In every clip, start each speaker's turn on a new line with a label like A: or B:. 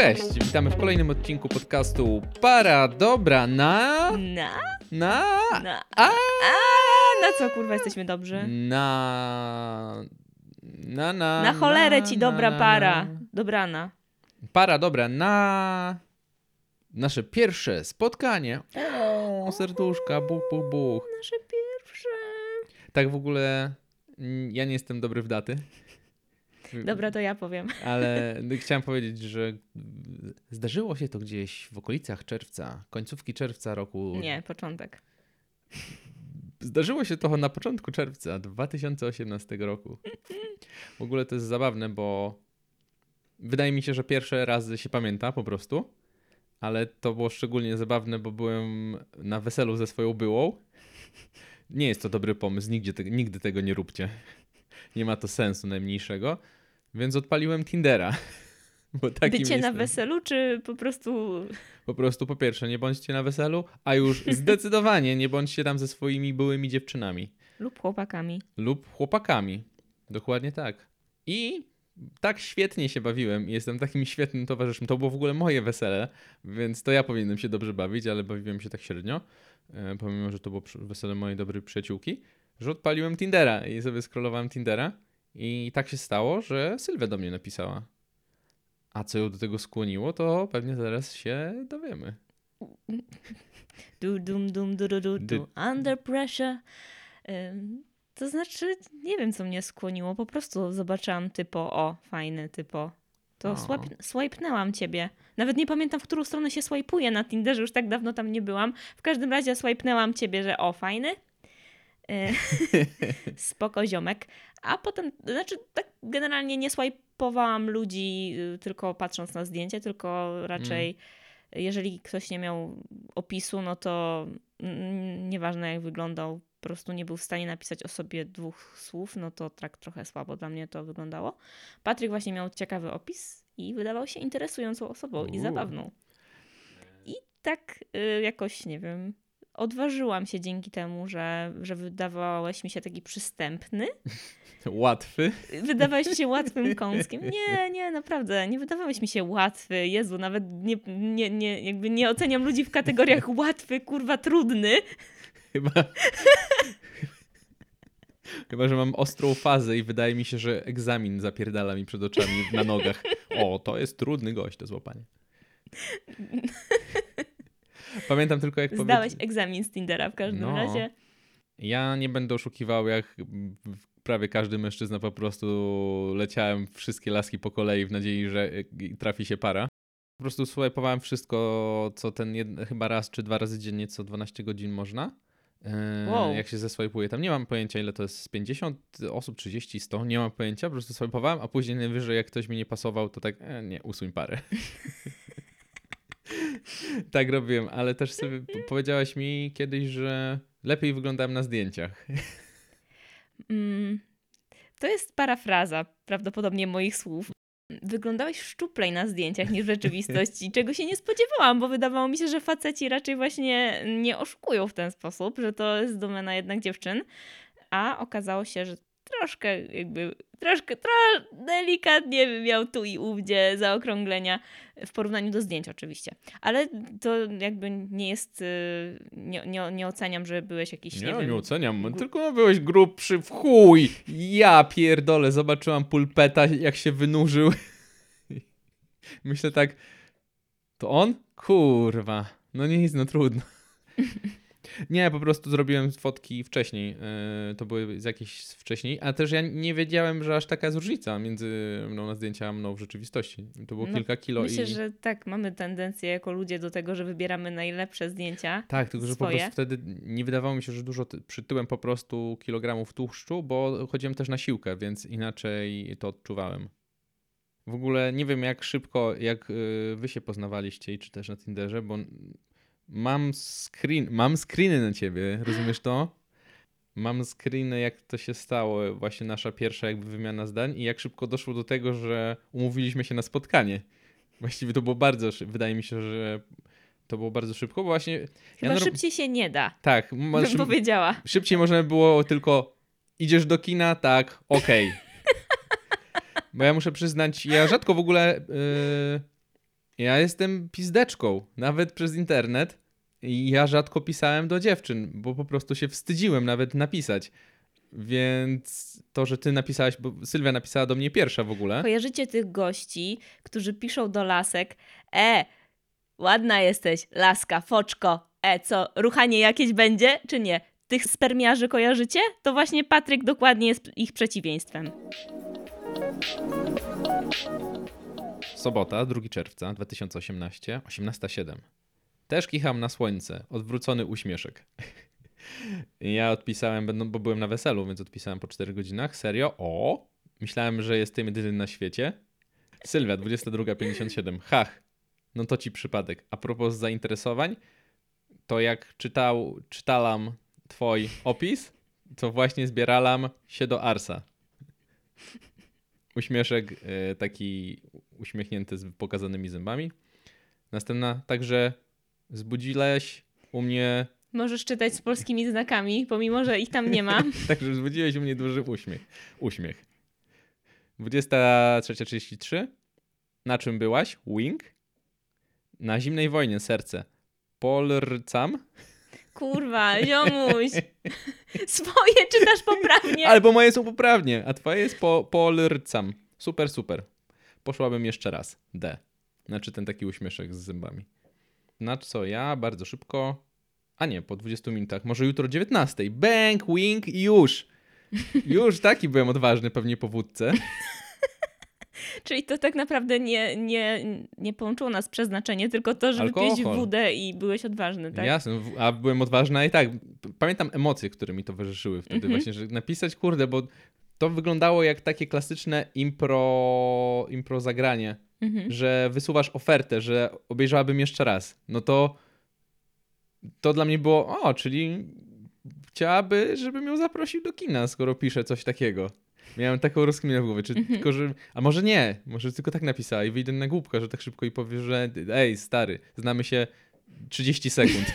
A: Cześć, witamy w kolejnym odcinku podcastu Para Dobra na...
B: Na?
A: Na...
B: Na.
A: A!
B: A, na co kurwa jesteśmy dobrzy?
A: Na... Na, na,
B: Na cholerę ci dobra para.
A: na.
B: Dobrana.
A: Para dobra na... Nasze pierwsze spotkanie. O, serduszka, buch, buch, buch.
B: Nasze pierwsze.
A: Tak w ogóle mm, ja nie jestem dobry w daty.
B: Dobra, to ja powiem.
A: Ale chciałem powiedzieć, że zdarzyło się to gdzieś w okolicach czerwca, końcówki czerwca roku.
B: Nie, początek.
A: Zdarzyło się to na początku czerwca 2018 roku. W ogóle to jest zabawne, bo wydaje mi się, że pierwsze razy się pamięta po prostu, ale to było szczególnie zabawne, bo byłem na weselu ze swoją byłą. Nie jest to dobry pomysł, nigdzie te, nigdy tego nie róbcie. Nie ma to sensu najmniejszego, więc odpaliłem Tindera. Bo takim
B: Bycie na
A: jestem.
B: weselu, czy po prostu.
A: Po prostu po pierwsze, nie bądźcie na weselu, a już zdecydowanie nie bądźcie tam ze swoimi byłymi dziewczynami
B: lub chłopakami?
A: lub chłopakami. Dokładnie tak. I tak świetnie się bawiłem i jestem takim świetnym towarzyszem. To było w ogóle moje wesele, więc to ja powinienem się dobrze bawić, ale bawiłem się tak średnio, e, pomimo, że to było wesele mojej dobrej przyjaciółki, że odpaliłem Tindera i sobie scrollowałem Tindera i tak się stało, że Sylwia do mnie napisała. A co ją do tego skłoniło, to pewnie zaraz się dowiemy.
B: Du, dum, dum, du, du, du, du. Under pressure. To znaczy, nie wiem, co mnie skłoniło. Po prostu zobaczyłam typo, o, fajny typo. To swipe, swipenęłam ciebie. Nawet nie pamiętam, w którą stronę się swipeuje na Tinderze, już tak dawno tam nie byłam. W każdym razie swipenęłam ciebie, że o, fajny. Spoko ziomek. A potem, znaczy tak generalnie nie swipowałam ludzi y, tylko patrząc na zdjęcie, tylko raczej jeżeli ktoś nie miał opisu, no to mm, nieważne jak wyglądał, po prostu nie był w stanie napisać o sobie dwóch słów, no to tak trochę słabo dla mnie to wyglądało. Patryk właśnie miał ciekawy opis i wydawał się interesującą osobą i
A: Uuu.
B: zabawną. I tak y, jakoś, nie wiem, odważyłam się dzięki temu, że, że wydawałeś mi się taki przystępny.
A: Łatwy.
B: Wydawałeś mi się łatwym kąskiem. Nie, nie, naprawdę, nie wydawałeś mi się łatwy. Jezu, nawet nie, nie, nie, jakby nie oceniam ludzi w kategoriach łatwy, kurwa, trudny.
A: Chyba. Chyba, że mam ostrą fazę i wydaje mi się, że egzamin zapierdala mi przed oczami na nogach. O, to jest trudny gość do złapania. Pamiętam tylko, jak
B: Zdałeś egzamin z Tindera w każdym
A: No.
B: razie.
A: Ja nie będę oszukiwał, jak prawie każdy mężczyzna po prostu leciałem wszystkie laski po kolei w nadziei, że y, trafi się para. Po prostu swipowałem wszystko, co ten chyba raz czy dwa razy dziennie, co 12 godzin można. Eee,
B: Wow.
A: Jak się zeswajpuje. Tam nie mam pojęcia, ile to jest z 50 osób, 30, 100. Nie mam pojęcia, po prostu swipowałem, a później najwyżej, jak ktoś mi nie pasował, to tak, e, nie, usuń parę. tak robiłem, ale też sobie powiedziałaś mi kiedyś, że lepiej wyglądałem na zdjęciach.
B: Mm, to jest parafraza prawdopodobnie moich słów. Wyglądałeś szczuplej na zdjęciach niż w rzeczywistości, czego się nie spodziewałam, bo wydawało mi się, że faceci raczej właśnie nie oszukują w ten sposób, że to jest domena jednak dziewczyn, a okazało się, że troszkę jakby, troszkę, tro, delikatnie miał tu i ówdzie zaokrąglenia w porównaniu do zdjęć oczywiście. Ale to jakby nie jest, y, nie, nie, nie oceniam, że byłeś jakiś, nie,
A: Nie,
B: wiem,
A: nie oceniam,
B: gru-
A: tylko byłeś grubszy w chuj. Ja pierdolę, zobaczyłam pulpeta, jak się wynurzył. Myślę tak, to on? Kurwa, no nic, no trudno. Nie, po prostu zrobiłem fotki wcześniej. e, To były z jakieś wcześniej, a też ja nie wiedziałem, że aż taka jest różnica między mną na zdjęcia, a mną w rzeczywistości. To było
B: No,
A: kilka kilo
B: Myślę,
A: i...
B: że tak, mamy tendencję jako ludzie do tego, że wybieramy najlepsze zdjęcia.
A: Tak, tylko że po
B: swoje.
A: prostu wtedy nie wydawało mi się, że dużo ty- przytyłem po prostu kilogramów tłuszczu, bo chodziłem też na siłkę, więc inaczej to odczuwałem. W ogóle nie wiem jak szybko, jak y, wy się poznawaliście i czy też na Tinderze, bo mam screen, mam screeny na ciebie, rozumiesz to? Mam screeny, jak to się stało, właśnie nasza pierwsza jakby wymiana zdań i jak szybko doszło do tego, że umówiliśmy się na spotkanie. Właściwie to było bardzo, wydaje mi się, że to było bardzo szybko, bo właśnie...
B: Chyba
A: norm-
B: szybciej się nie da,
A: Tak,
B: bym
A: masz,
B: powiedziała.
A: szybciej można by było tylko idziesz do kina, tak, okej. Bo ja muszę przyznać, ja rzadko w ogóle yy, Ja jestem pizdeczką, nawet przez internet. I ja rzadko pisałem do dziewczyn, bo po prostu się wstydziłem nawet napisać. Więc to, że ty napisałaś, bo Sylwia napisała do mnie pierwsza w ogóle.
B: Kojarzycie tych gości, którzy piszą do lasek, e, ładna jesteś, laska, foczko, e, co, ruchanie jakieś będzie, czy nie? Tych spermiarzy kojarzycie? To właśnie Patryk dokładnie jest ich przeciwieństwem.
A: Sobota, 2 czerwca 2018, 18.07. Też kicham na słońce, odwrócony uśmieszek. Ja odpisałem, będą- bo byłem na weselu, więc odpisałem po 4 godzinach. Serio? O! Myślałem, że jestem jedyny na świecie. Sylwia, 22.57. Hach. No to ci przypadek. A propos zainteresowań, to jak czytał, czytalam twój opis, to właśnie zbieralam się do Arsa. Uśmieszek e, taki uśmiechnięty z pokazanymi zębami. Następna, także zbudziłeś u mnie,
B: Możesz czytać z polskimi znakami, pomimo że ich tam nie ma.
A: także zbudziłeś u mnie duży uśmiech. Uśmiech. 23.33. Na czym byłaś? Wing. Na zimnej wojnie serce. Polrcam.
B: Kurwa, ziomuś. Swoje czytasz poprawnie.
A: Albo moje są poprawnie, a twoje jest po, polrcam. Super, super. Poszłabym jeszcze raz. D. Znaczy ten taki uśmieszek z zębami. Na co ja bardzo szybko. A nie, po 20 minutach. Może jutro o 19. Bang, wing i już. Już taki byłem odważny pewnie po wódce.
B: Czyli to tak naprawdę nie, nie, nie połączyło nas przeznaczenie, tylko to, że wypiłeś
A: Alkohol.
B: wódę i byłeś odważny, tak?
A: Jasne, a byłem odważny i tak. Pamiętam emocje, które mi towarzyszyły wtedy
B: Mhm.
A: właśnie, że napisać, kurde, bo to wyglądało jak takie klasyczne impro, impro zagranie.
B: Mhm.
A: że wysuwasz ofertę, że obejrzałabym jeszcze raz, no to to dla mnie było, o, czyli chciałaby, żebym ją zaprosił do kina, skoro pisze coś takiego. Miałem taką rozkminę w głowie, czy
B: Mhm.
A: tylko, że... A może nie, może tylko tak napisała i wyjdę na głupka, że tak szybko i powie, że ej, stary, znamy się 30 sekund.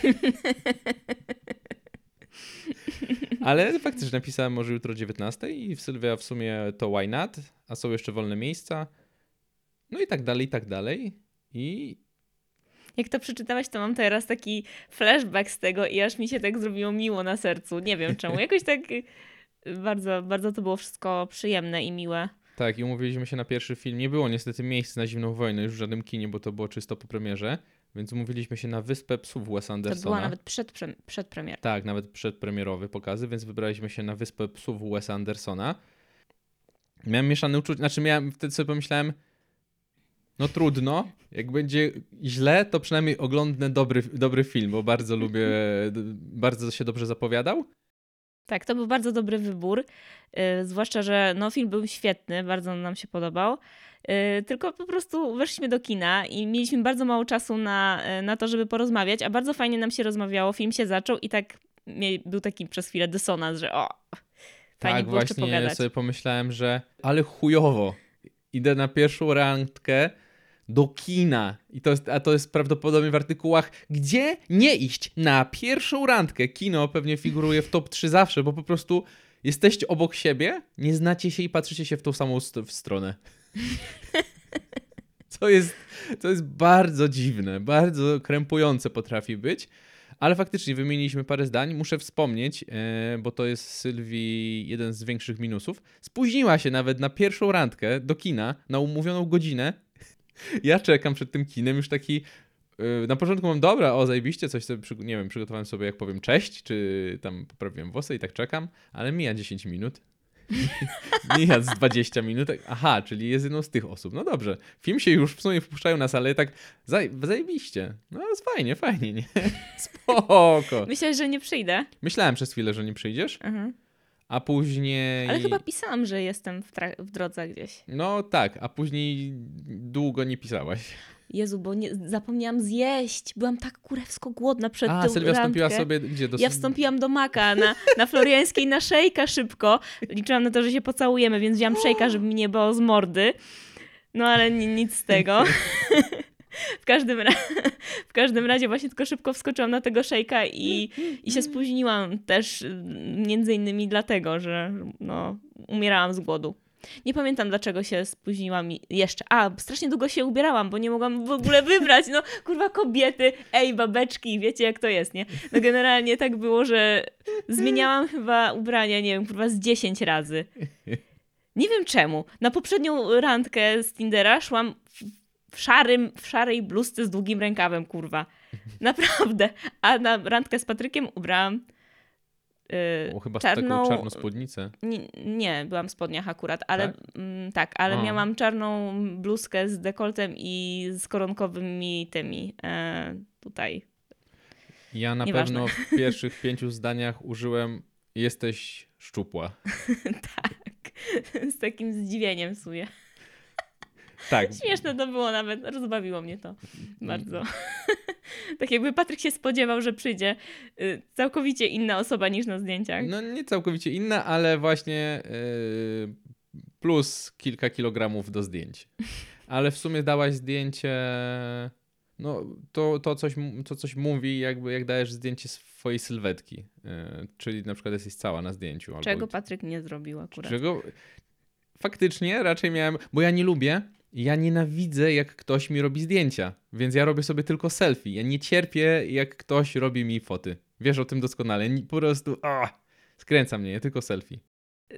A: Ale faktycznie napisałem może jutro o 19 i w Sylwia w sumie to why not, a są jeszcze wolne miejsca. No i tak dalej, i tak dalej. I
B: Jak to przeczytałeś, to mam teraz taki flashback z tego i aż mi się tak zrobiło miło na sercu. Nie wiem czemu. Jakoś tak y, bardzo, bardzo to było wszystko przyjemne i miłe.
A: tak, i umówiliśmy się na pierwszy film. Nie było niestety miejsc na Zimną Wojnę już w żadnym kinie, bo to było czysto po premierze, więc umówiliśmy się na Wyspę Psów Wes
B: To
A: Andersona.
B: była nawet przed, prze- przed premierą.
A: Tak, nawet przedpremierowy pokazy, więc wybraliśmy się na Wyspę Psów Wes Andersona. Miałem mieszane uczucia, znaczy miałem, wtedy sobie pomyślałem, no trudno, jak będzie źle, to przynajmniej oglądnę dobry, dobry film, bo bardzo lubię, bardzo się dobrze zapowiadał.
B: Tak, to był bardzo dobry wybór. y, zwłaszcza, że no, film był świetny, bardzo nam się podobał. Y, tylko po prostu weszliśmy do kina i mieliśmy bardzo mało czasu na, na to, żeby porozmawiać, a bardzo fajnie nam się rozmawiało. Film się zaczął i tak był taki przez chwilę dysonans, że o, fajnie
A: tak,
B: było
A: właśnie
B: pogadać.
A: sobie pomyślałem, że ale chujowo, idę na pierwszą randkę do kina. I to jest, a to jest prawdopodobnie w artykułach, gdzie nie iść na pierwszą randkę. Kino pewnie figuruje w top 3 zawsze, bo po prostu jesteście obok siebie, nie znacie się i patrzycie się w tą samą st- w stronę. Co jest, to jest bardzo dziwne, bardzo krępujące potrafi być. Ale faktycznie wymieniliśmy parę zdań. Muszę wspomnieć, e, bo to jest Sylwii jeden z większych minusów. Spóźniła się nawet na pierwszą randkę do kina na umówioną godzinę. Ja czekam przed tym kinem już taki. e, Na początku mam dobra, o zajebiście, coś sobie, nie wiem, przygotowałem sobie, jak powiem, cześć, czy tam poprawiłem włosy i tak czekam, ale mija 10 minut. mija z 20 minut. Aha, czyli jest jedną z tych osób. No dobrze, film się już w sumie wpuszczają na salę, tak zaj zajebiście. No jest fajnie, fajnie, nie? Spoko.
B: Myślałeś, że nie przyjdę?
A: Myślałem przez chwilę, że nie przyjdziesz,
B: Mhm.
A: A później...
B: Ale chyba pisałam, że jestem w, tra- w drodze gdzieś.
A: No tak, a później długo nie pisałaś.
B: Jezu, bo nie, zapomniałam zjeść. Byłam tak kurewsko głodna przed
A: A,
B: tą
A: Sylwia wstąpiła
B: randkę.
A: sobie gdzie? Do...
B: Ja wstąpiłam do Maka na, na Floriańskiej na szejka szybko. Liczyłam na to, że się pocałujemy, więc wziąłam szejka, żeby mi nie było z mordy. No ale ni- nic z tego. W każdym, ra- w każdym razie właśnie tylko szybko wskoczyłam na tego szejka i, i się spóźniłam też y, między innymi dlatego, że no, umierałam z głodu. Nie pamiętam, dlaczego się spóźniłam jeszcze. A, strasznie długo się ubierałam, bo nie mogłam w ogóle wybrać. No, kurwa, kobiety, ej, babeczki, wiecie jak to jest, nie? No generalnie tak było, że zmieniałam chyba ubrania, nie wiem, kurwa, z 10 razy. Nie wiem czemu. Na poprzednią randkę z Tindera szłam w, szarym, w szarej bluzce z długim rękawem, kurwa. Naprawdę. A na randkę z Patrykiem ubrałam yy,
A: O, chyba
B: czarną...
A: taką czarną spódnicę.
B: Nie, nie, byłam w spodniach akurat, ale
A: Tak?
B: mm, tak, ale
A: A.
B: miałam czarną bluzkę z dekoltem i z koronkowymi tymi e, tutaj.
A: Ja na
B: Nieważne.
A: pewno w pierwszych pięciu zdaniach użyłem jesteś szczupła.
B: tak. Z takim zdziwieniem w sumie.
A: Tak.
B: Śmieszne to było nawet, rozbawiło mnie to bardzo. tak jakby Patryk się spodziewał, że przyjdzie y, całkowicie inna osoba niż na zdjęciach.
A: No nie całkowicie inna, ale właśnie yy, plus kilka kilogramów do zdjęć. Ale w sumie dałaś zdjęcie. No, to, to, coś, to coś mówi, jakby jak dajesz zdjęcie swojej sylwetki. Yy, czyli na przykład jesteś cała na zdjęciu. Albo
B: Czego Patryk nie zrobił akurat.
A: Czego faktycznie raczej miałem, bo ja nie lubię, ja nienawidzę, jak ktoś mi robi zdjęcia, więc ja robię sobie tylko selfie. Ja nie cierpię, jak ktoś robi mi foty. Wiesz o tym doskonale. Po prostu a, skręca mnie, ja tylko selfie.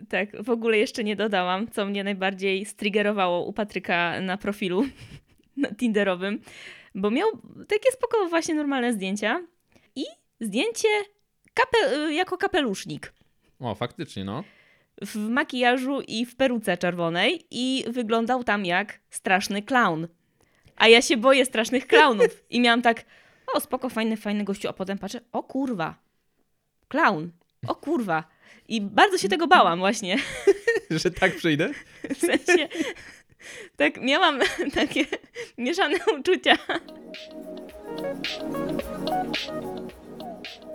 B: Tak, w ogóle jeszcze nie dodałam, co mnie najbardziej striggerowało u Patryka na profilu na Tinderowym, bo miał takie spoko właśnie normalne zdjęcia i zdjęcie kape- jako kapelusznik
A: O, faktycznie, no.
B: W makijażu i w peruce czerwonej i wyglądał tam jak straszny clown. A ja się boję strasznych klaunów i miałam tak, o spoko, fajny, fajny gościu, a potem patrzę, o kurwa, clown, o kurwa. I bardzo się tego bałam właśnie.
A: Że tak przyjdę?
B: W sensie, tak miałam takie mieszane uczucia.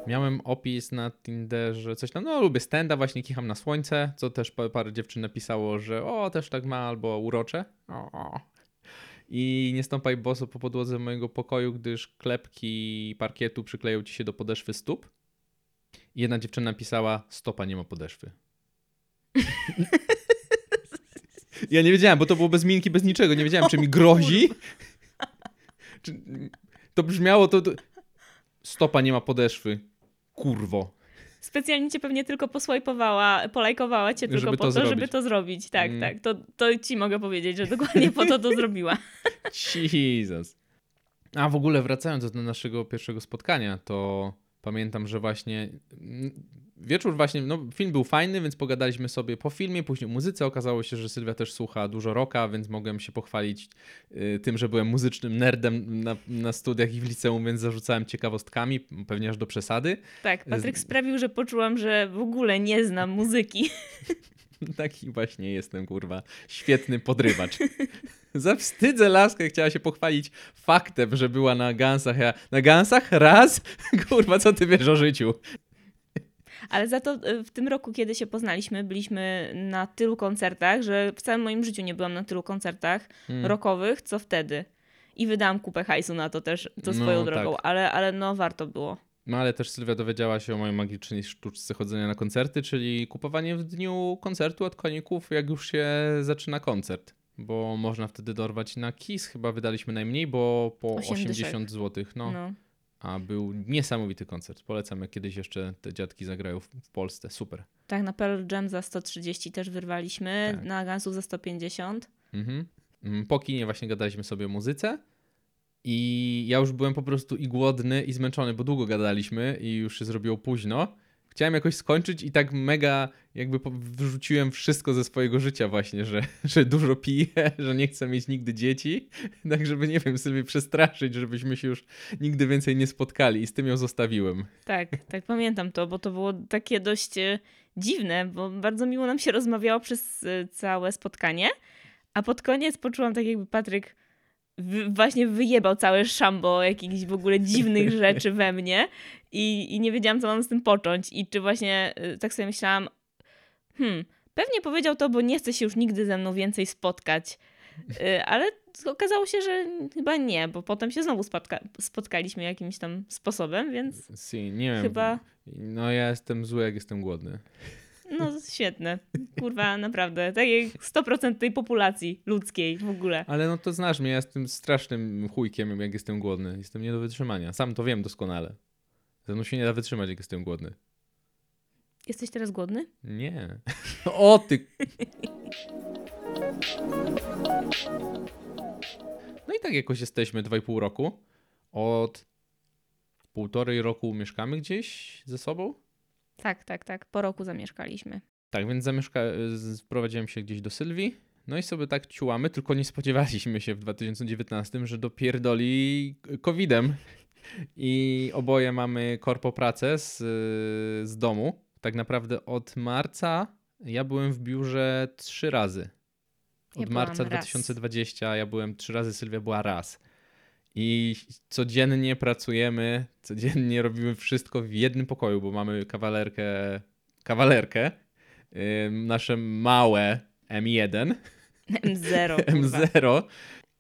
A: Miałem opis na Tinderze, coś tam, no lubię stenda, właśnie kicham na słońce, co też pa- parę dziewczyn napisało, że o, też tak ma, albo urocze. O. I nie stąpaj boso po podłodze mojego pokoju, gdyż klepki parkietu przykleją ci się do podeszwy stóp. I jedna dziewczyna napisała, stopa nie ma podeszwy. ja nie wiedziałem, bo to było bez minki, bez niczego, nie wiedziałem, czy mi grozi. To brzmiało, to, to... Stopa nie ma podeszwy. Kurwo.
B: Specjalnie cię pewnie tylko poswajpowała, polajkowała cię tylko
A: Żeby
B: po
A: to zrobić.
B: żeby to zrobić. Tak,
A: Mm.
B: tak. To, to ci mogę powiedzieć, że dokładnie po to to zrobiła.
A: Jesus. A w ogóle wracając do naszego pierwszego spotkania, to pamiętam, że właśnie wieczór właśnie, no film był fajny, więc pogadaliśmy sobie po filmie, później o muzyce. Okazało się, że Sylwia też słucha dużo rocka, więc mogłem się pochwalić y, tym, że byłem muzycznym nerdem na, na studiach i w liceum, więc zarzucałem ciekawostkami, pewnie aż do przesady.
B: Tak, Patryk sprawił, że poczułam, że w ogóle nie znam muzyki.
A: Taki właśnie jestem, kurwa. Świetny podrywacz. Zawstydzę laskę, chciała się pochwalić faktem, że była na Gansach. Ja, na Gansach? Raz? Kurwa, co ty wiesz o życiu?
B: Ale za to y, w tym roku, kiedy się poznaliśmy, byliśmy na tylu koncertach, że w całym moim życiu nie byłam na tylu koncertach
A: Mm.
B: rockowych, co wtedy. I wydałam kupę hajsu na to też, to
A: No,
B: swoją
A: tak.
B: drogą, ale, ale no warto było.
A: No ale też Sylwia dowiedziała się o mojej magicznej sztuczce chodzenia na koncerty, czyli kupowanie w dniu koncertu od koników, jak już się zaczyna koncert. Bo można wtedy dorwać na KIS, chyba wydaliśmy najmniej, bo po
B: Osiem
A: 80 zł. No,
B: No.
A: A był niesamowity koncert. Polecam, jak kiedyś jeszcze te dziadki zagrają w, Polsce. Super.
B: Tak, na Pearl Jam za 130 też wyrwaliśmy,
A: Tak.
B: na Gunsów za 150.
A: Mhm. Mm, Po kinie właśnie gadaliśmy sobie o muzyce i ja już byłem po prostu i głodny i zmęczony, bo długo gadaliśmy i już się zrobiło późno. Chciałem jakoś skończyć i tak mega jakby wyrzuciłem wszystko ze swojego życia właśnie, że, że dużo piję, że nie chcę mieć nigdy dzieci, tak żeby, nie wiem, sobie przestraszyć, żebyśmy się już nigdy więcej nie spotkali i z tym ją zostawiłem.
B: Tak, tak pamiętam to, bo to było takie dość e, dziwne, bo bardzo miło nam się rozmawiało przez e, całe spotkanie, a pod koniec poczułam tak jakby Patryk wy, właśnie wyjebał całe szambo jakichś w ogóle dziwnych rzeczy we mnie i, i nie wiedziałam, co mam z tym począć i czy właśnie e, tak sobie myślałam, hmm, pewnie powiedział to, bo nie chce się już nigdy ze mną więcej spotkać, E, ale okazało się, że chyba nie, bo potem się znowu spotka spotkaliśmy jakimś tam sposobem, więc
A: Si, nie wiem.
B: chyba...
A: No ja jestem zły, jak jestem głodny.
B: No świetne. Kurwa, naprawdę. Tak jak 100% tej populacji ludzkiej w ogóle.
A: Ale no to znasz mnie, ja jestem strasznym chujkiem, jak jestem głodny. Jestem nie do wytrzymania. Sam to wiem doskonale. Ze mną się nie da wytrzymać, jak jestem głodny.
B: Jesteś teraz głodny?
A: Nie. O ty! No i tak jakoś jesteśmy 2,5 roku. Od półtorej roku mieszkamy gdzieś ze sobą.
B: Tak, tak, tak. Po roku zamieszkaliśmy.
A: Tak, więc zamieszka... wprowadziłem się gdzieś do Sylwii. No i sobie tak ciułamy, tylko nie spodziewaliśmy się w 2019, że dopierdoli covidem. I oboje mamy korpo pracę z, z domu. Tak naprawdę od marca ja byłem w biurze trzy razy.
B: Ja
A: Od
B: byłam
A: marca
B: raz.
A: 2020 ja byłem trzy razy, Sylwia była raz. I codziennie pracujemy, codziennie robimy wszystko w jednym pokoju, bo mamy kawalerkę, kawalerkę, ym, nasze małe M1,
B: M0. kurwa.
A: M0.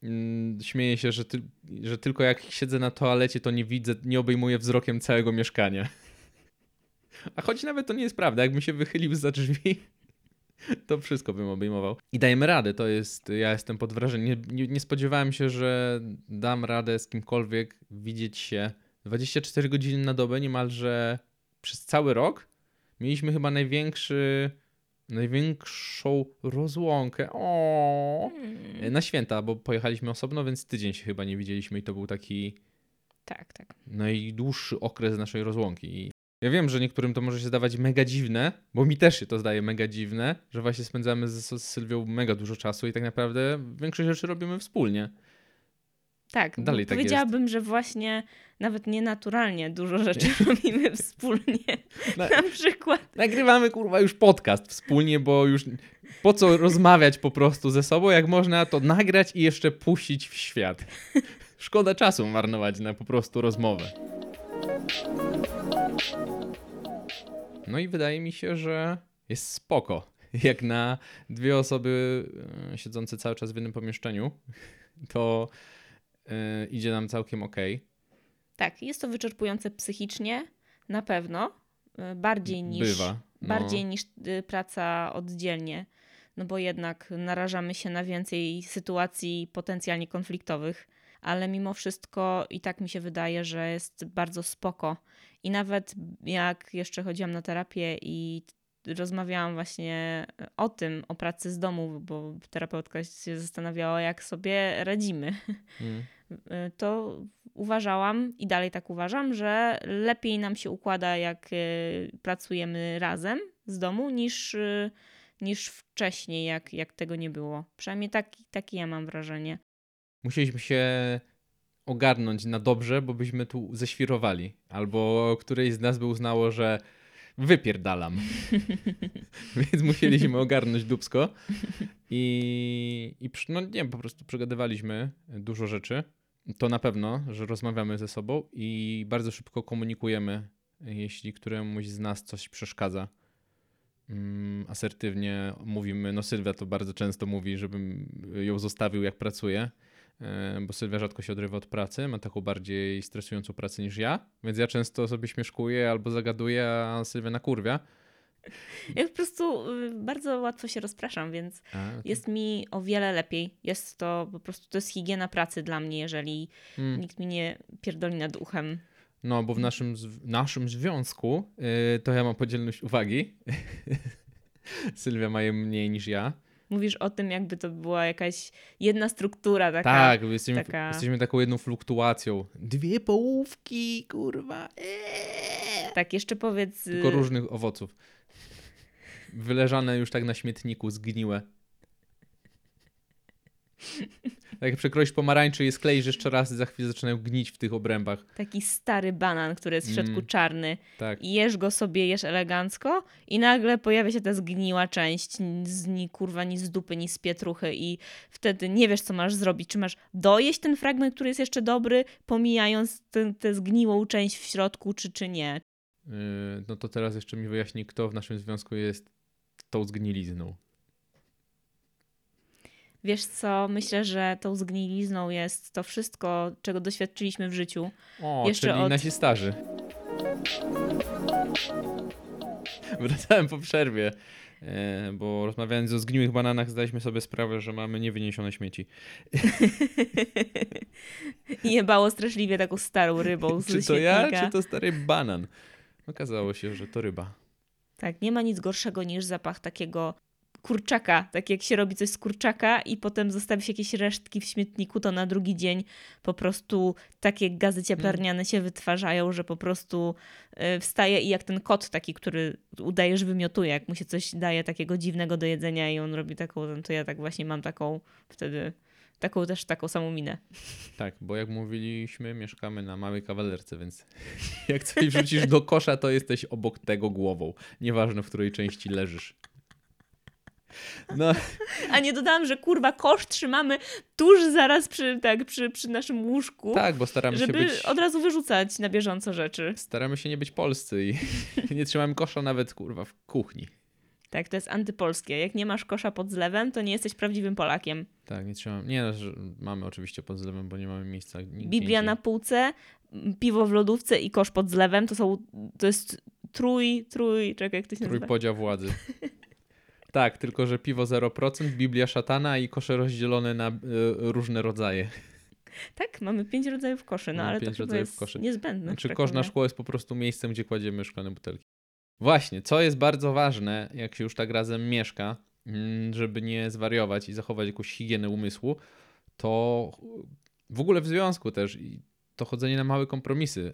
A: Ym, Śmieję się, że, ty, że tylko jak siedzę na toalecie, to nie widzę, nie obejmuję wzrokiem całego mieszkania. A choć nawet to nie jest prawda, jakbym się wychylił za drzwi, to wszystko bym obejmował. I dajemy radę, to jest, ja jestem pod wrażeniem. Nie, nie, spodziewałem się, że dam radę z kimkolwiek widzieć się 24 godziny na dobę, niemalże przez cały rok. Mieliśmy chyba największy, największą rozłąkę. O,
B: Mm,
A: na święta, bo pojechaliśmy osobno, więc tydzień się chyba nie widzieliśmy i to był taki
B: Tak, tak.
A: najdłuższy okres naszej rozłąki. Ja wiem, że niektórym to może się zdawać mega dziwne, bo mi też się to zdaje mega dziwne, że właśnie spędzamy z, z Sylwią mega dużo czasu i tak naprawdę większość rzeczy robimy wspólnie.
B: Tak,
A: Dalej tak
B: powiedziałabym, że właśnie nawet nienaturalnie dużo rzeczy robimy wspólnie.
A: Na-
B: Na przykład
A: Nagrywamy kurwa już podcast wspólnie, bo już po co rozmawiać po prostu ze sobą, jak można to nagrać i jeszcze puścić w świat. Szkoda czasu marnować na po prostu rozmowę. No i wydaje mi się, że jest spoko. Jak na dwie osoby e, siedzące cały czas w jednym pomieszczeniu, to e, idzie nam całkiem ok.
B: tak, jest to wyczerpujące psychicznie, na pewno. y, Bardziej niż,
A: Bywa. No.
B: bardziej niż praca oddzielnie. No bo jednak narażamy się na więcej sytuacji potencjalnie konfliktowych, ale mimo wszystko i tak mi się wydaje, że jest bardzo spoko. I nawet jak jeszcze chodziłam na terapię i rozmawiałam właśnie o tym, o pracy z domu, bo terapeutka się zastanawiała, jak sobie radzimy
A: Mm.
B: to uważałam i dalej tak uważam, że lepiej nam się układa, jak y, pracujemy razem z domu, niż, y, niż wcześniej, jak, jak tego nie było. Przynajmniej taki, takie ja mam wrażenie.
A: musieliśmy się ogarnąć na dobrze, bo byśmy tu ześwirowali. Albo któreś z nas by uznało, że wypierdalam. Więc musieliśmy ogarnąć dubsko. I, i przy- no nie, po prostu przegadywaliśmy dużo rzeczy. To na pewno, że rozmawiamy ze sobą i bardzo szybko komunikujemy, jeśli któremuś z nas coś przeszkadza. Mm, asertywnie mówimy, no Sylwia to bardzo często mówi, żebym ją zostawił jak pracuje, bo Sylwia rzadko się odrywa od pracy, ma taką bardziej stresującą pracę niż ja, więc ja często sobie śmieszkuję albo zagaduję, a Sylwia nakurwia.
B: Ja po prostu y, bardzo łatwo się rozpraszam, więc
A: A,
B: jest mi o wiele lepiej. Jest to po prostu, to jest higiena pracy dla mnie, jeżeli
A: mm,
B: nikt mi nie pierdoli nad uchem.
A: No, bo w naszym, zw- naszym związku y, to ja mam podzielność uwagi. Sylwia ma je mniej niż ja.
B: Mówisz o tym, jakby to była jakaś jedna struktura taka.
A: tak, jesteśmy,
B: taka-
A: jesteśmy taką jedną fluktuacją. Dwie połówki, kurwa. Eee.
B: Tak, jeszcze powiedz.
A: Tylko
B: y,
A: różnych owoców. Wyleżane już tak na śmietniku, zgniłe. Tak jak przekroisz pomarańczy i skleisz jeszcze raz za chwilę zaczynają gnić w tych obrębach.
B: taki stary banan, który jest w środku
A: Mm.
B: czarny.
A: Tak.
B: I jesz go sobie, jesz elegancko i nagle pojawia się ta zgniła część, z ni kurwa, ni z dupy, ni z pietruchy i wtedy nie wiesz, co masz zrobić. Czy masz dojeść ten fragment, który jest jeszcze dobry, pomijając tę tę zgniłą część w środku, czy, czy nie.
A: Yy, no to teraz jeszcze mi wyjaśni, kto w naszym związku jest tą zgnilizną.
B: Wiesz co, myślę, że tą zgnilizną jest to wszystko, czego doświadczyliśmy w życiu.
A: O,
B: Jeszcze
A: czyli
B: od-
A: nasi starzy. Wracałem po przerwie, e, bo rozmawiając o zgniłych bananach zdaliśmy sobie sprawę, że mamy niewyniesione śmieci.
B: I jebało straszliwie taką starą rybą z
A: Czy to ja,
B: śmietnika.
A: czy to stary banan? Okazało się, że to ryba.
B: Tak, nie ma nic gorszego niż zapach takiego kurczaka. Tak jak się robi coś z kurczaka i potem zostawi się jakieś resztki w śmietniku, to na drugi dzień po prostu takie gazy cieplarniane się wytwarzają, że po prostu y, wstaje i jak ten kot taki, który udaje, że wymiotuje, jak mu się coś daje takiego dziwnego do jedzenia i on robi taką, to ja tak właśnie mam taką wtedy, taką też taką samą minę.
A: Tak, bo jak mówiliśmy, mieszkamy na małej kawalerce, więc jak coś wrzucisz do kosza, to jesteś obok tego głową. Nieważne, w której części leżysz. No,
B: A nie dodałam, że kurwa kosz trzymamy tuż zaraz przy, tak, przy, przy naszym łóżku,
A: tak, bo staramy się
B: żeby
A: być...
B: od razu wyrzucać na bieżąco rzeczy.
A: Staramy się nie być polscy i nie trzymamy kosza nawet, kurwa, w kuchni.
B: Tak, to jest antypolskie. Jak nie masz kosza pod zlewem, to nie jesteś prawdziwym Polakiem.
A: Tak, nie trzymamy... Nie, no, że mamy oczywiście pod zlewem, bo nie mamy miejsca nigdzie
B: Biblia na półce, piwo w lodówce i kosz pod zlewem to są, to jest trój, trój, czekaj, jak to się nazywa?
A: Trójpodział władzy. Tak, tylko że piwo 0%, Biblia szatana i kosze rozdzielone na y, różne rodzaje.
B: Tak, mamy pięć rodzajów koszy, no
A: Mamy
B: ale to
A: pięć
B: chyba
A: rodzajów
B: jest
A: koszy.
B: niezbędne.
A: Znaczy
B: tak
A: kosz na szkło jest po prostu miejscem, gdzie kładziemy szklane butelki. Właśnie, co jest bardzo ważne, jak się już tak razem mieszka, mm, żeby nie zwariować i zachować jakąś higienę umysłu, to w ogóle w związku też to chodzenie na małe kompromisy.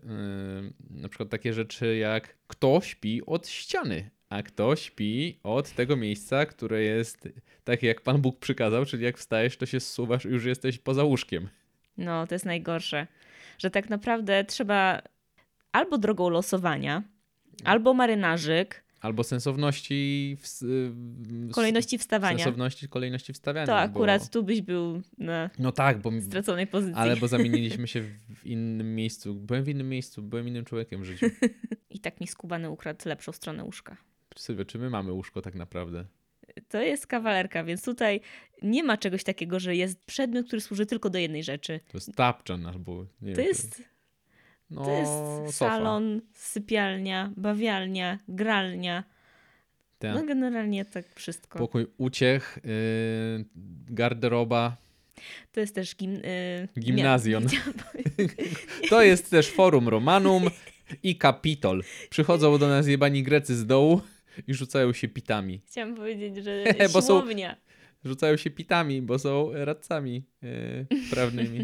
A: Yy, na przykład takie rzeczy jak kto śpi od ściany, a kto śpi od tego miejsca, które jest takie jak Pan Bóg przykazał, czyli jak wstajesz, to się zsuwasz i już jesteś poza łóżkiem.
B: No, to jest najgorsze, że tak naprawdę trzeba albo drogą losowania, albo marynarzyk,
A: Albo sensowności w, w,
B: kolejności wstawania.
A: Sensowności kolejności wstawiania.
B: To
A: bo-
B: akurat tu byś był na
A: No tak, bo,
B: straconej pozycji.
A: ale bo zamieniliśmy się w innym miejscu. Byłem w innym miejscu, byłem innym człowiekiem w życiu.
B: I tak mi skubany ukradł lepszą stronę łóżka.
A: Sylwia, czy my mamy łóżko tak naprawdę?
B: To jest kawalerka, więc tutaj nie ma czegoś takiego, że jest przedmiot, który służy tylko do jednej rzeczy.
A: To jest tapczan albo nie
B: To
A: wiem,
B: jest,
A: no,
B: to jest
A: sofa.
B: salon, sypialnia, bawialnia, gralnia.
A: Tak.
B: No generalnie tak wszystko.
A: Pokój uciech, yy, garderoba,
B: To jest też gim, y,
A: Gimnazjon. To jest też forum Romanum i Kapitol. Przychodzą do nas jebani Grecy z dołu i rzucają się pitami.
B: chciałam powiedzieć, że
A: Bo są-
B: siłownia.
A: Rzucają się pitami, bo są radcami yy, prawnymi.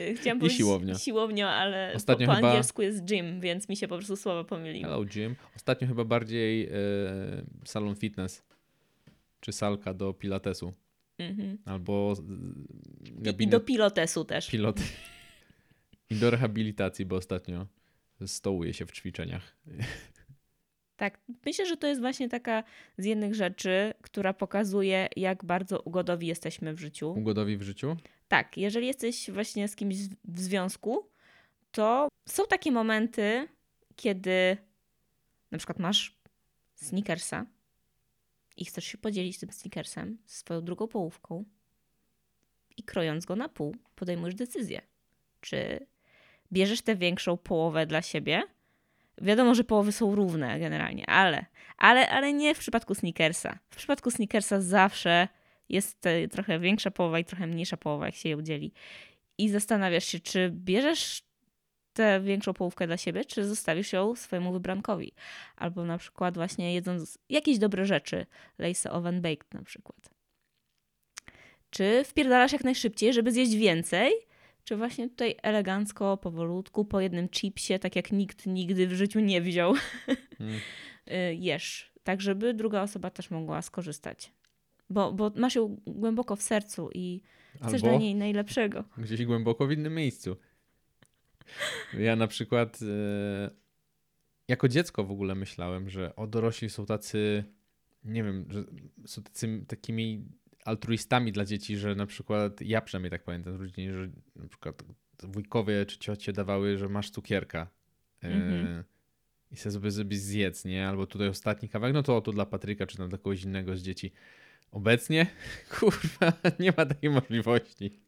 B: Y, Chciałam
A: I
B: powiedzieć
A: siłownia.
B: siłownia, ale
A: Ostatnio
B: po, po
A: chyba-
B: angielsku jest gym, więc mi się po prostu słowa pomyliły.
A: Hello Jim. Ostatnio chyba bardziej e, salon fitness. Czy salka do pilatesu.
B: Mhm.
A: Albo
B: I, I
A: gabinet
B: do pilotesu też.
A: pilot. I do rehabilitacji, bo ostatnio stołuje się w ćwiczeniach.
B: Tak, myślę, że to jest właśnie taka z jednych rzeczy, która pokazuje, jak bardzo ugodowi jesteśmy w życiu.
A: Ugodowi w życiu?
B: Tak, jeżeli jesteś właśnie z kimś w- związku, to są takie momenty, kiedy na przykład masz sneakersa i chcesz się podzielić tym sneakersem z swoją drugą połówką i krojąc go na pół, podejmujesz decyzję, czy bierzesz tę większą połowę dla siebie. Wiadomo, że połowy są równe generalnie, ale, ale, ale nie w przypadku sneakersa. W przypadku sneakersa zawsze jest trochę większa połowa i trochę mniejsza połowa, jak się je udzieli. I zastanawiasz się, czy bierzesz tę większą połówkę dla siebie, czy zostawisz ją swojemu wybrankowi. Albo na przykład właśnie jedząc jakieś dobre rzeczy, lace oven baked na przykład. Czy wpierdalasz jak najszybciej, żeby zjeść więcej, czy właśnie tutaj elegancko, powolutku, po jednym chipsie, tak jak nikt nigdy w życiu nie wziął,
A: Mm.
B: y, jesz, tak żeby druga osoba też mogła skorzystać. Bo, bo masz ją głęboko w sercu i chcesz dla
A: Albo
B: niej najlepszego.
A: gdzieś głęboko w innym miejscu. Ja na przykład e, jako dziecko w ogóle myślałem, że o dorośli są tacy, nie wiem, że są tacy, takimi altruistami dla dzieci, że na przykład ja przynajmniej tak pamiętam z rodziny, że na przykład wujkowie czy ciocie dawały, że masz cukierka e,
B: Mhm.
A: i sobie sobie zjedz, nie? Albo tutaj ostatni kawałek, no to oto dla Patryka czy tam dla kogoś innego z dzieci. Obecnie? Kurwa, nie ma takiej możliwości.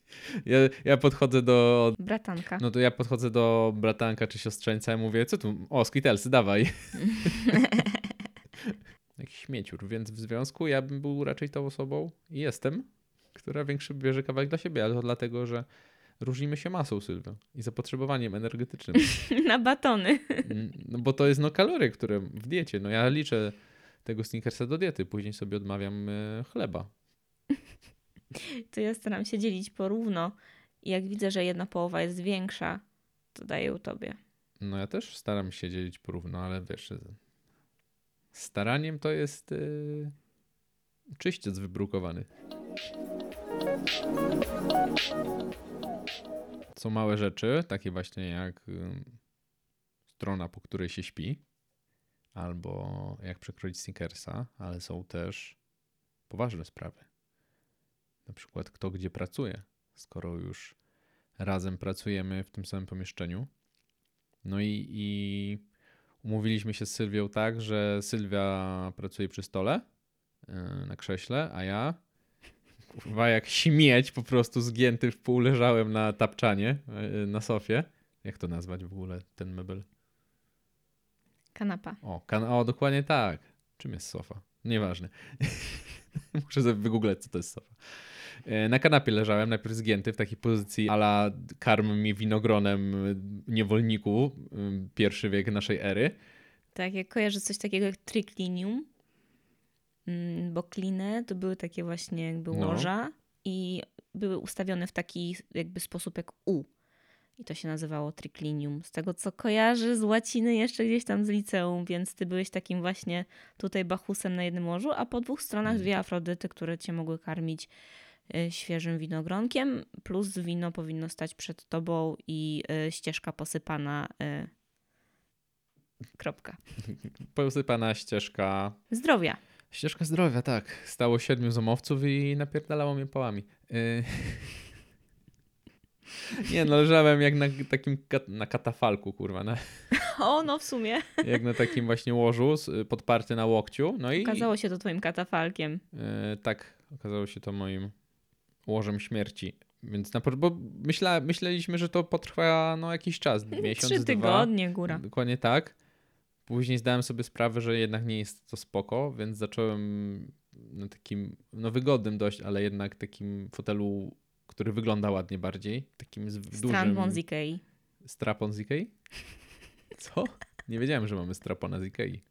A: Ja, ja podchodzę do.
B: Bratanka.
A: No to ja podchodzę do bratanka czy siostrzeńca i mówię, co tu? O, skitelsy, dawaj. Jakiś śmieciur, więc w związku ja bym był raczej tą osobą i jestem, która większy bierze kawałek dla siebie, ale to dlatego, że różnimy się masą, Sylwio, i zapotrzebowaniem energetycznym.
B: Na batony.
A: Mm, No bo to jest no kalorie, które w diecie. No ja liczę tego snickersa do diety, później sobie odmawiam e, chleba.
B: To ja staram się dzielić porówno. I jak widzę, że jedna połowa jest większa, to daję ją tobie.
A: No ja też staram się dzielić porówno, ale wiesz, e, staraniem to jest yy, czyściec wybrukowany. Są małe rzeczy, takie właśnie jak ym, strona, po której się śpi, albo jak przekroić snickersa, ale są też poważne sprawy. Na przykład kto gdzie pracuje, skoro już razem pracujemy w tym samym pomieszczeniu. No i, i umówiliśmy się z Sylwią tak, że Sylwia pracuje przy stole yy, na krześle, a ja kurwa jak śmieć po prostu zgięty w pół leżałem na tapczanie yy, na sofie. Jak to nazwać w ogóle ten mebel?
B: Kanapa.
A: O, kan- o dokładnie tak. Czym jest sofa? Nieważne. Muszę sobie wygooglać, co to jest sofa. E, Na kanapie leżałem, najpierw zgięty w takiej pozycji ala karm mi winogronem niewolniku, pierwszy wiek naszej ery.
B: Tak, jak kojarzę coś takiego jak triclinium, mm, bo kliny to były takie właśnie jakby
A: No.
B: łoża i były ustawione w taki jakby sposób jak U. I to się nazywało triclinium. Z tego co kojarzę z łaciny jeszcze gdzieś tam z liceum, więc ty byłeś takim właśnie tutaj bachusem na jednym łożu, a po dwóch stronach
A: Mhm.
B: dwie afrodyty, które cię mogły karmić świeżym winogronkiem, plus wino powinno stać przed tobą i y, ścieżka posypana. y, Kropka.
A: Posypana ścieżka.
B: Zdrowia.
A: Ścieżka zdrowia, tak. Stało siedmiu zomowców i napierdalało mnie pałami. Y, Nie no, leżałem jak na takim kat- na katafalku, kurwa, na,
B: O, no w sumie.
A: jak na takim właśnie łożu, podparty na łokciu. No i
B: Okazało się to twoim katafalkiem.
A: E, tak, okazało się to moim łożem śmierci. Więc na, bo myśla, myśleliśmy, że to potrwa no, jakiś czas, miesiąc,
B: Trzy
A: dwa.
B: tygodnie, góra.
A: Dokładnie tak. Później zdałem sobie sprawę, że jednak nie jest to spoko, więc zacząłem na takim, no wygodnym dość, ale jednak takim fotelu, który wygląda ładnie bardziej. Takim z dużym...
B: Strandmon z Ikei.
A: Strapon z Ikei? Co? Nie wiedziałem, że mamy strapona z Ikei.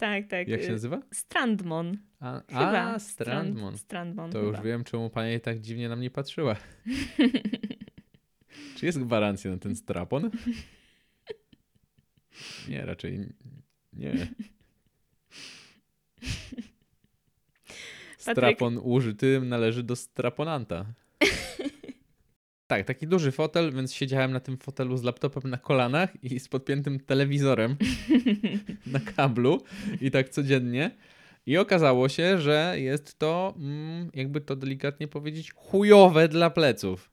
B: Tak, tak.
A: Jak się
B: y,
A: nazywa?
B: Strandmon.
A: A,
B: Chyba.
A: a Strandmon.
B: Strandmon.
A: To
B: chyba.
A: już wiem, czemu pani tak dziwnie na mnie patrzyła. Czy jest gwarancja na ten strapon? Nie, raczej nie. Strapon użyty należy do straponanta. Tak, taki duży fotel, więc siedziałem na tym fotelu z laptopem na kolanach i z podpiętym telewizorem na kablu i tak codziennie. I okazało się, że jest to, mm, jakby to delikatnie powiedzieć, chujowe dla pleców.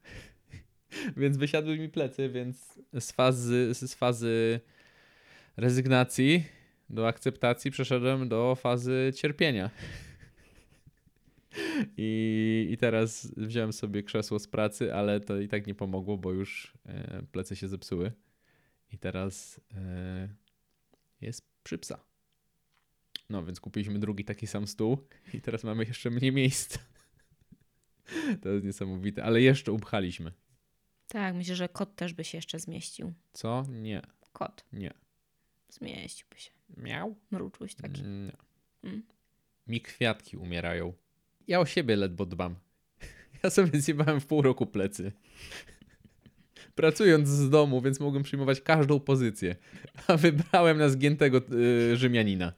A: więc wysiadły mi plecy, więc z fazy, z fazy rezygnacji do akceptacji przeszedłem do fazy cierpienia. I, I teraz wziąłem sobie krzesło z pracy, ale to i tak nie pomogło, bo już e, plecy się zepsuły. I teraz e, jest przy psa. No, więc kupiliśmy drugi taki sam stół i teraz mamy jeszcze mniej miejsca. To jest niesamowite, ale jeszcze upchaliśmy.
B: Tak, myślę, że kot też by się jeszcze zmieścił.
A: Co? Nie,
B: Kot.
A: nie.
B: Zmieściłby się.
A: Miał?
B: Mruczuś taki.
A: Nie.
B: Mm.
A: Mi kwiatki umierają. Ja o siebie ledwo dbam. Ja sobie zjebałem w pół roku plecy. Pracując z domu, więc mogłem przyjmować każdą pozycję. A wybrałem na zgiętego y, Rzymianina.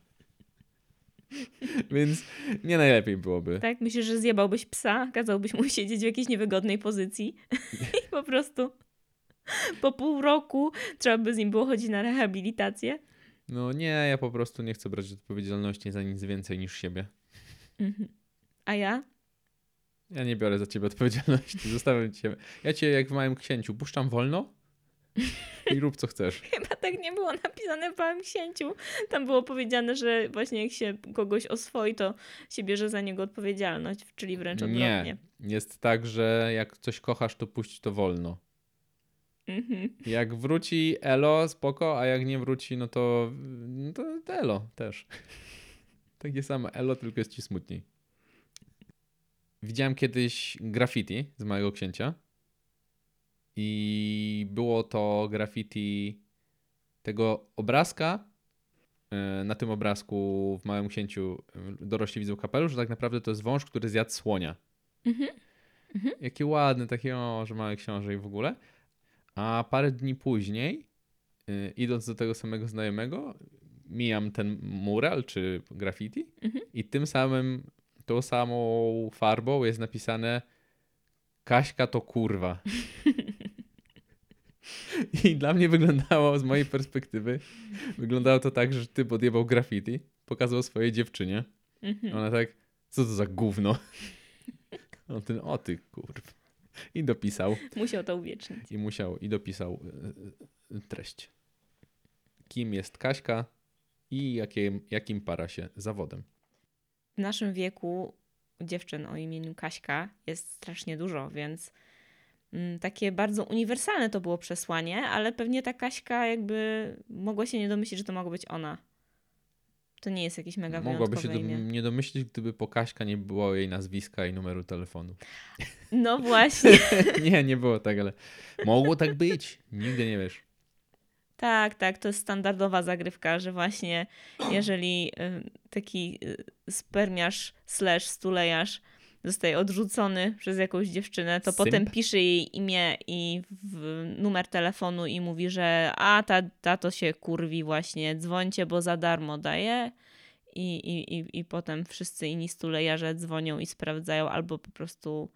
A: Więc nie najlepiej byłoby.
B: Tak, myślę, że zjebałbyś psa, kazałbyś mu siedzieć w jakiejś niewygodnej pozycji i po prostu po pół roku trzeba by z nim było chodzić na rehabilitację.
A: No nie, ja po prostu nie chcę brać odpowiedzialności za nic więcej niż siebie.
B: Mhm. A ja?
A: Ja nie biorę za ciebie odpowiedzialności. Zostawiam cię. Ja cię jak w małym księciu puszczam wolno i rób co chcesz.
B: Chyba tak nie było napisane w Małym Księciu. Tam było powiedziane, że właśnie jak się kogoś oswoi, to się bierze za niego odpowiedzialność, czyli wręcz odwrotnie.
A: Nie, jest tak, że jak coś kochasz, to puść to wolno.
B: Mhm.
A: Jak wróci Elo, spoko, a jak nie wróci, no to, no to Elo też. Takie samo Elo, tylko jest ci smutniej. Widziałem kiedyś graffiti z małego księcia. I było to graffiti tego obrazka. E, Na tym obrazku w Małym Księciu e, dorośli widzą kapelusz, że tak naprawdę to jest wąż, który zjadł słonia.
B: Mhm.
A: Jakie ładne, takie o, że mały książę i w ogóle. A parę dni później, y, idąc do tego samego znajomego, mijam ten mural czy graffiti
B: Mhm.
A: i tym samym, tą samą farbą jest napisane Kaśka to kurwa. I dla mnie wyglądało, z mojej perspektywy, wyglądało to tak, że ty podjebał graffiti, pokazał swojej dziewczynie.
B: Mhm.
A: Ona tak, co to za gówno? On ten, o ty kurw. I dopisał,
B: Musiał to uwiecznić.
A: i musiał, i dopisał e, e, treść. Kim jest Kaśka i jakim, jakim para się zawodem.
B: W naszym wieku dziewczyn o imieniu Kaśka jest strasznie dużo, więc mm, takie bardzo uniwersalne to było przesłanie, ale pewnie ta Kaśka jakby mogła się nie domyślić, że to mogła być ona. To nie jest jakieś mega
A: Mogłaby się do, nie domyślić, gdyby po Kaśka nie było jej nazwiska i numeru telefonu.
B: No właśnie.
A: nie, nie było tak, ale mogło tak być. Nigdy nie wiesz.
B: Tak, tak, to jest standardowa zagrywka, że właśnie jeżeli y, taki y, spermiarz slash stulejarz zostaje odrzucony przez jakąś dziewczynę, to
A: Symp.
B: potem pisze jej imię i numer telefonu i mówi, że a ta, ta to się kurwi właśnie, dzwońcie, bo za darmo daje. I, i, i, I potem wszyscy inni stulejarze dzwonią i sprawdzają, albo po prostu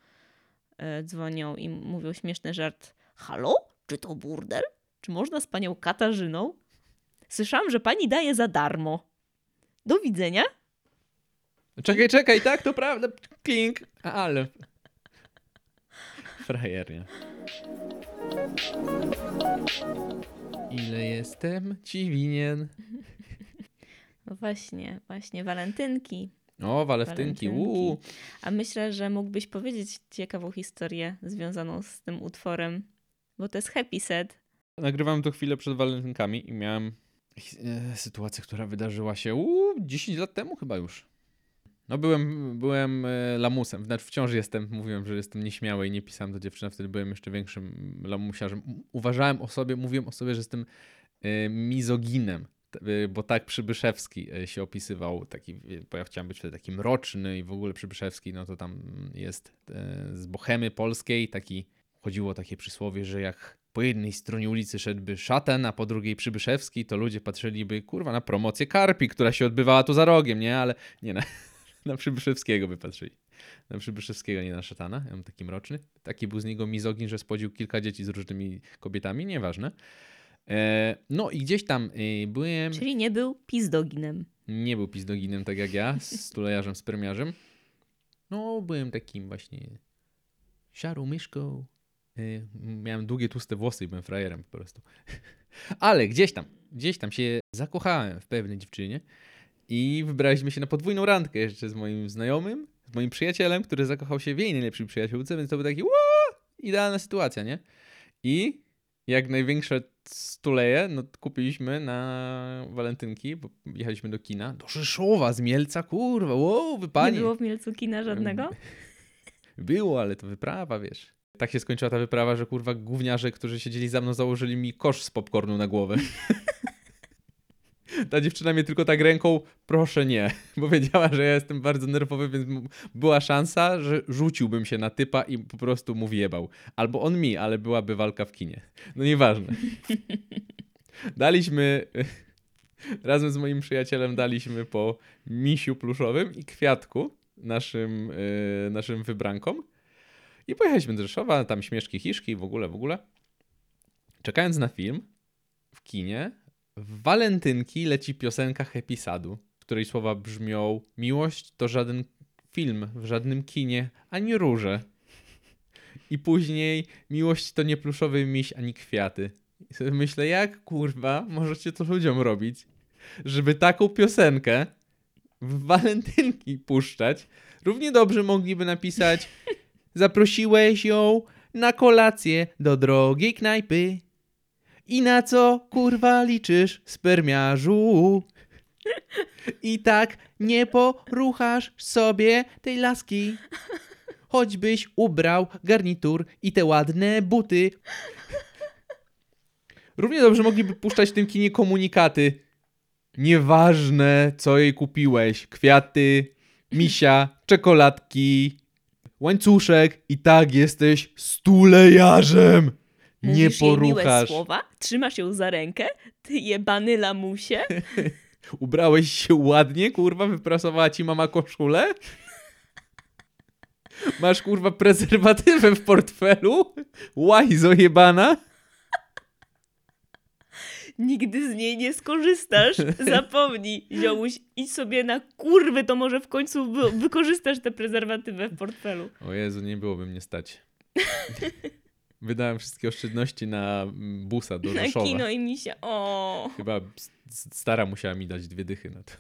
B: y, dzwonią i mówią śmieszny żart. Halo? Czy to burdel? Czy można z panią Katarzyną? Słyszałam, że pani daje za darmo. Do widzenia.
A: Czekaj, czekaj, tak, to prawda. Klink, ale. Frajernie. Ile jestem ci winien?
B: No właśnie, właśnie, walentynki.
A: O, walentynki,
B: Walentynki.
A: uuu.
B: A myślę, że mógłbyś powiedzieć ciekawą historię związaną z tym utworem, bo to jest happy set.
A: Nagrywałem to chwilę przed walentynkami i miałem e, sytuację, która wydarzyła się uuu, 10 lat temu chyba już. No byłem, byłem e, lamusem, znaczy wciąż jestem, mówiłem, że jestem nieśmiały i nie pisałem do dziewczyny, wtedy byłem jeszcze większym lamusiarzem. Uważałem o sobie, mówiłem o sobie, że jestem e, mizoginem, bo tak Przybyszewski się opisywał, taki, bo ja chciałem być wtedy taki mroczny i w ogóle Przybyszewski, no to tam jest z Bohemy Polskiej, taki, chodziło o takie przysłowie, że jak po jednej stronie ulicy szedłby szatan, a po drugiej Przybyszewski, to ludzie patrzyliby, kurwa, na promocję Karpi, która się odbywała tu za rogiem, nie? Ale nie, na, na Przybyszewskiego by patrzyli. Na Przybyszewskiego, nie na szatana. Ja mam taki mroczny. Taki był z niego mizogin, że spłodził kilka dzieci z różnymi kobietami, nieważne. E, no i gdzieś tam e, byłem...
B: Czyli nie był pizdoginem.
A: Nie był pizdoginem tak jak ja, z stulejarzem, spermiarzem. No, byłem takim właśnie szarą myszką. Y, Miałem długie, tłuste włosy i byłem frajerem po prostu. Ale gdzieś tam, gdzieś tam się zakochałem w pewnej dziewczynie i wybraliśmy się na podwójną randkę jeszcze z moim znajomym, z moim przyjacielem, który zakochał się w jej najlepszej przyjaciółce, więc to był taki "Ła!" idealna sytuacja, nie? I jak największe stuleje, no kupiliśmy na walentynki, bo jechaliśmy do kina, do Rzeszowa z Mielca, kurwa, wow, wypanie.
B: Nie było w Mielcu kina żadnego?
A: Było, ale to wyprawa, wiesz. Tak się skończyła ta wyprawa, że kurwa gówniarze, którzy siedzieli za mną, założyli mi kosz z popcornu na głowę. Ta dziewczyna mnie tylko tak ręką, proszę nie, bo wiedziała, że ja jestem bardzo nerwowy, więc była szansa, że rzuciłbym się na typa i po prostu mu wjebał. Albo on mi, ale byłaby walka w kinie. No nieważne. Daliśmy, razem z moim przyjacielem daliśmy po misiu pluszowym i kwiatku naszym, yy, naszym wybrankom. I pojechaliśmy do Rzeszowa, tam śmieszki, hiszki, w ogóle, w ogóle. Czekając na film w kinie, w walentynki leci piosenka Happy Sadu, której słowa brzmią Miłość to żaden film w żadnym kinie, ani róże. I później Miłość to nie pluszowy miś, ani kwiaty. I myślę, jak kurwa możecie to ludziom robić, żeby taką piosenkę w walentynki puszczać. Równie dobrze mogliby napisać zaprosiłeś ją na kolację do drogiej knajpy. I na co kurwa liczysz, spermiarzu? I tak nie poruchasz sobie tej laski. Choćbyś ubrał garnitur i te ładne buty. Równie dobrze mogliby puszczać w tym kinie komunikaty. Nieważne, co jej kupiłeś. Kwiaty, misia, czekoladki, łańcuszek. I tak jesteś stulejarzem. Nie
B: Mówisz jej miłe
A: poruchasz.
B: słowa, trzymasz ją za rękę, ty jebany lamusie.
A: Ubrałeś się ładnie, kurwa, wyprasowała ci mama koszulę? Masz, kurwa, prezerwatywę w portfelu? Łajzo jebana?
B: Nigdy z niej nie skorzystasz. Zapomnij, ziomuś, idź sobie na kurwy, to może w końcu wy- wykorzystasz tę prezerwatywę w portfelu.
A: O Jezu, nie byłoby mnie stać. Wydałem wszystkie oszczędności na mm, busa do
B: Na
A: Rzeszowa.
B: kino i misia. O,
A: Chyba stara musiała mi dać dwie dychy na to.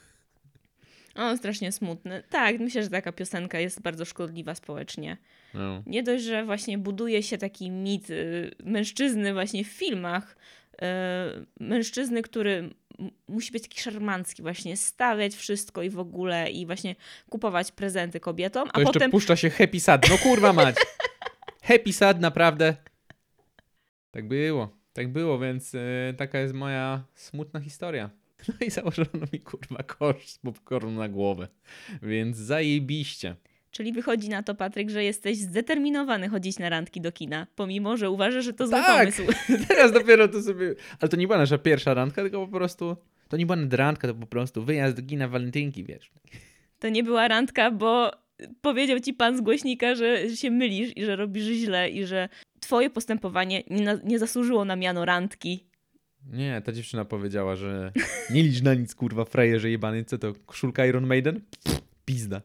B: o, strasznie smutne. Tak, myślę, że taka piosenka jest bardzo szkodliwa społecznie.
A: No.
B: Nie dość, że właśnie buduje się taki mit y, mężczyzny właśnie w filmach. Y, Mężczyzny, który musi być taki szarmancki, właśnie stawiać wszystko i w ogóle i właśnie kupować prezenty kobietom,
A: To
B: a
A: jeszcze
B: potem
A: puszcza się Happy Sad. No kurwa mać. Happy Sad, naprawdę. Tak było. Tak było, więc e, taka jest moja smutna historia. No i założono mi kurwa kosz z popcornu na głowę. Więc zajebiście.
B: Czyli wychodzi na to, Patryk, że jesteś zdeterminowany chodzić na randki do kina, pomimo, że uważasz, że to zły
A: Tak.
B: pomysł.
A: Teraz dopiero to sobie... Ale to nie była nasza pierwsza randka, tylko po prostu... To nie była randka, to po prostu wyjazd do kina walentynki, wiesz.
B: To nie była randka, bo powiedział ci pan z głośnika, że się mylisz i że robisz źle i że twoje postępowanie nie, na, nie zasłużyło na miano randki.
A: Nie, ta dziewczyna powiedziała, że nie licz na nic, kurwa, frajerze jebany. Co to, koszulka Iron Maiden? Pff, Pizda.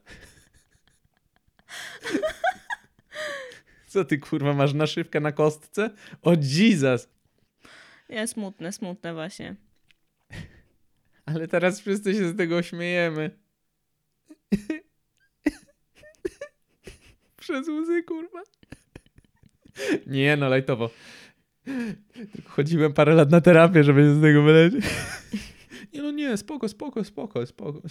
A: Co ty, kurwa, masz naszywkę na kostce? O Jesus!
B: Nie, smutne, smutne właśnie.
A: Ale teraz wszyscy się z tego śmiejemy. Przez łzy, kurwa. Nie, no lajtowo. Tylko chodziłem parę lat na terapię, żeby się z tego wyleczyć. Nie no nie, spoko, spoko, spoko, spoko.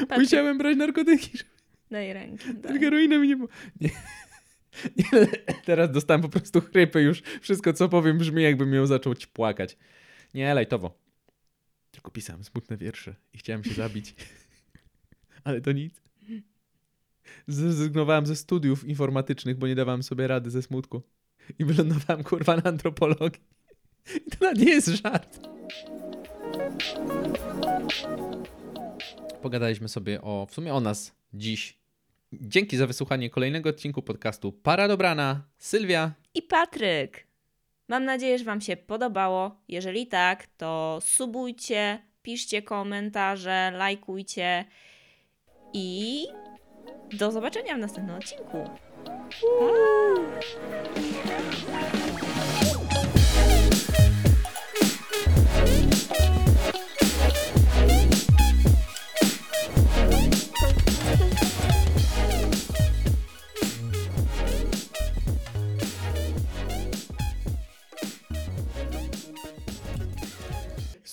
B: Patryk,
A: Musiałem brać narkotyki, żeby
B: daj rękę. Daj.
A: heroinę mi nie było. Nie. Teraz dostałem po prostu chrypy już. Wszystko co powiem brzmi jakbym zaczął ci płakać. Nie, lajtowo. Tylko pisałem smutne wiersze i chciałem się zabić. Ale to nic. Zrezygnowałem ze studiów informatycznych, bo nie dawałem sobie rady ze smutku. I wylądowałem kurwa na antropologii. I to nawet nie jest żart. Pogadaliśmy sobie o, w sumie o nas dziś. Dzięki za wysłuchanie kolejnego odcinku podcastu Para Dobrana. Sylwia.
B: I Patryk. Mam nadzieję, że Wam się podobało. Jeżeli tak, to subujcie, piszcie komentarze, lajkujcie i do zobaczenia w następnym odcinku.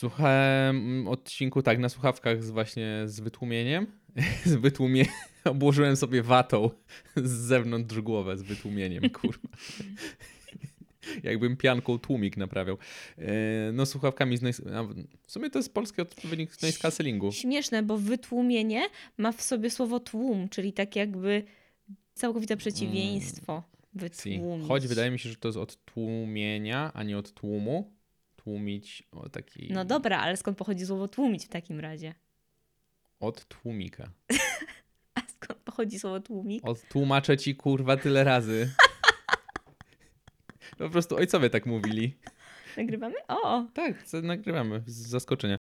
A: Słuchałem mm, odcinku tak na słuchawkach z właśnie z wytłumieniem. Z wytłumie... Obłożyłem sobie watą z zewnątrz głowę z wytłumieniem, kurwa. Jakbym pianką tłumik naprawiał. E, No słuchawkami z noise... W sumie to jest polski odpowiednik noise cancellingu.
B: Śmieszne, bo wytłumienie ma w sobie słowo tłum, czyli tak jakby całkowite przeciwieństwo.
A: Si.
B: Wytłumić.
A: Choć wydaje mi się, że to jest od tłumienia, a nie od tłumu. Tłumić o taki...
B: No dobra, ale skąd pochodzi słowo tłumić w takim razie?
A: Od tłumika.
B: A skąd pochodzi słowo tłumik?
A: Odtłumaczę ci kurwa tyle razy. Po prostu ojcowie tak mówili.
B: Nagrywamy? O!
A: Tak, nagrywamy z zaskoczenia.